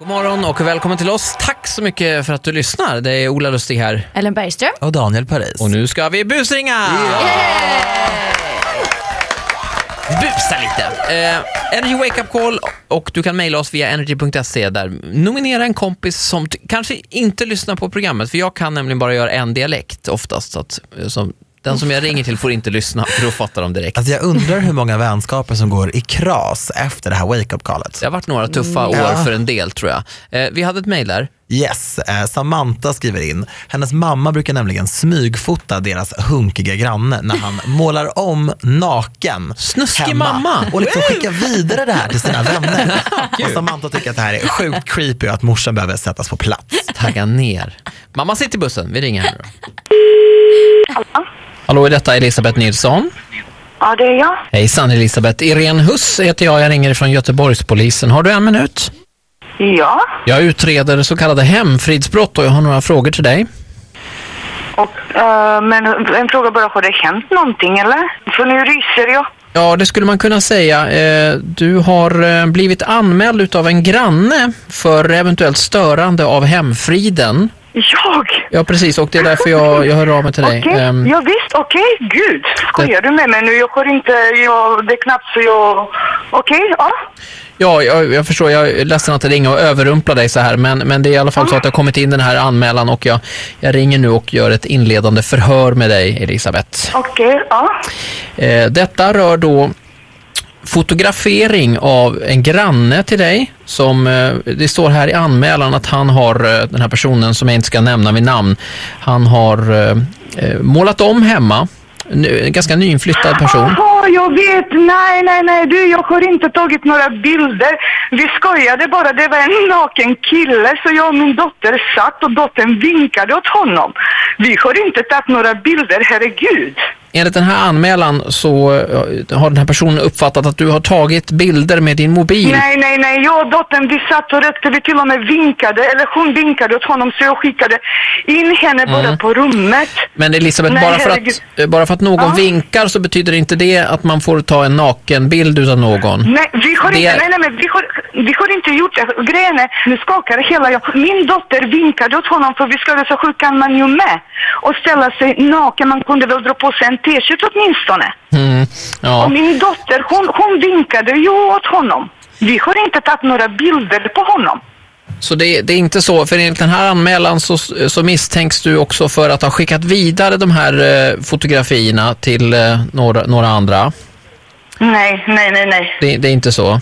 God morgon och välkommen till oss. Tack så mycket för att du lyssnar. Det är Ola Lustig här. Ellen Bergström. Och Daniel Paris. Och nu ska vi busringa! Busa lite. Eh, Energy Wake Up Call och du kan mejla oss via energy.se där. Nominera en kompis som kanske inte lyssnar på programmet, för jag kan nämligen bara göra en dialekt oftast. Så att, eh, som, den som jag ringer till får inte lyssna, för då fattar de direkt. Alltså jag undrar hur många vänskaper som går i kras efter det här wake-up-callet. Det har varit några tuffa år Ja. för en del tror jag. Eh, vi hade ett mejl där. Yes, eh, Samantha skriver in. Hennes mamma brukar nämligen smygfota deras hunkiga granne när han målar om naken Snuskig hemma mamma. och liksom skickar vidare det här till sina vänner. och Samantha tycker att det här är sjukt creepy och att morsan behöver sättas på plats. Tagga ner. Mamma sitter i bussen. Vi ringer här nu då. Hallå, är detta Elisabeth Nilsson? Ja, det är jag. Hejsan Elisabeth. Irene Huss heter jag. Jag ringer från Göteborgspolisen. Har du en minut? Ja. Jag utreder så kallade hemfridsbrott och jag har några frågor till dig. Och, eh, men en fråga bara, har det hänt någonting eller? För nu ryser jag. Ja, det skulle man kunna säga. Eh, Du har eh, blivit anmäld utav en granne för eventuellt störande av hemfriden. Jag? Ja, precis. Och det är därför jag, jag hör av mig till dig. Okej, Ehm, ja, visst, okej, gud. Skojar du med mig nu? Jag har inte, jag, det är knappt så jag... Okej, ja. Ja, jag, jag förstår. Jag är ledsen att ringa och överrumpla dig så här, men, men det är i alla fall så att det har kommit in den här anmälan och jag, jag ringer nu och gör ett inledande förhör med dig, Elisabeth. Okej, ja. Eh, detta rör då fotografering av en granne till dig som, eh, det står här i anmälan att han har, eh, den här personen som jag inte ska nämna vid namn, han har eh, målat om hemma, en ganska nyinflyttad person. Ja, jag vet. Nej, nej, nej. Du, jag har inte tagit några bilder. Vi skojade bara. Det var en naken kille. Så jag och min dotter satt och dottern vinkade åt honom. Vi har inte tagit några bilder, herregud. Enligt den här anmälan så eh, har den här personen uppfattat att du har tagit bilder med din mobil. Nej, nej, nej. Jag och dottern, vi satt och rökte. Vi till och med vinkade. Eller hon vinkade åt honom så jag skickade in henne bara på rummet. Men Elisabeth, Nej, bara, för att, bara för att någon Ja. vinkar så betyder inte det att man får ta en nakenbild utav någon. Nej, vi har Det inte, nej, nej, men vi har, vi har inte gjort det. Grejen är, nu skakar hela jag. Min dotter vinkade åt honom för vi skulle så sjuk kan man ju med. Och ställa sig naken, man kunde väl dra på sig en t-shirt åtminstone. Mm, ja. Och min dotter, hon, hon vinkade ju åt honom. Vi har inte tagit några bilder på honom. Så det, det är inte så, för enligt den här anmälan så, så misstänks du också för att ha skickat vidare de här eh, fotografierna till eh, några, några andra. Nej, nej, nej, nej. Det, det är inte så?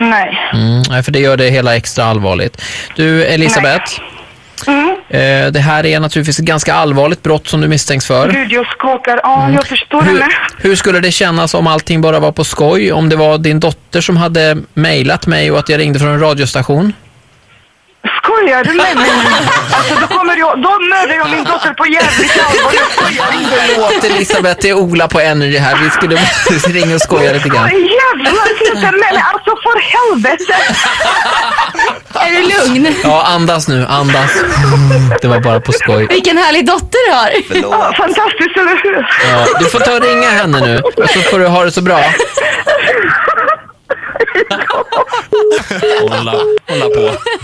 Nej. Mm, nej, för det gör det hela extra allvarligt. Du, Elisabeth. Mm. Eh, det här är naturligtvis ett ganska allvarligt brott som du misstänks för. Gud, jag skakar. Ja, jag förstår Hur, henne. hur skulle det kännas om allting bara var på skoj? Om det var din dotter som hade mejlat mig och att jag ringde från en radiostation? Skojar du med mig nu? Alltså då kommer jag, då mördar jag min dotter på jävligt allvar. Jag skojar inte. Förlåt Elisabeth, det är Ola på Energy här. Vi skulle ringa och skoja lite grann. Jävlar, inte med mig. Alltså för helvete. Är du lugn? Ja, andas nu, andas. Mm, Det var bara på skoj. Vilken härlig dotter du har. Ja, fantastiskt, eller hur? Ja, du får ta och ringa henne nu, så får du ha det så bra. Hålla, hålla på.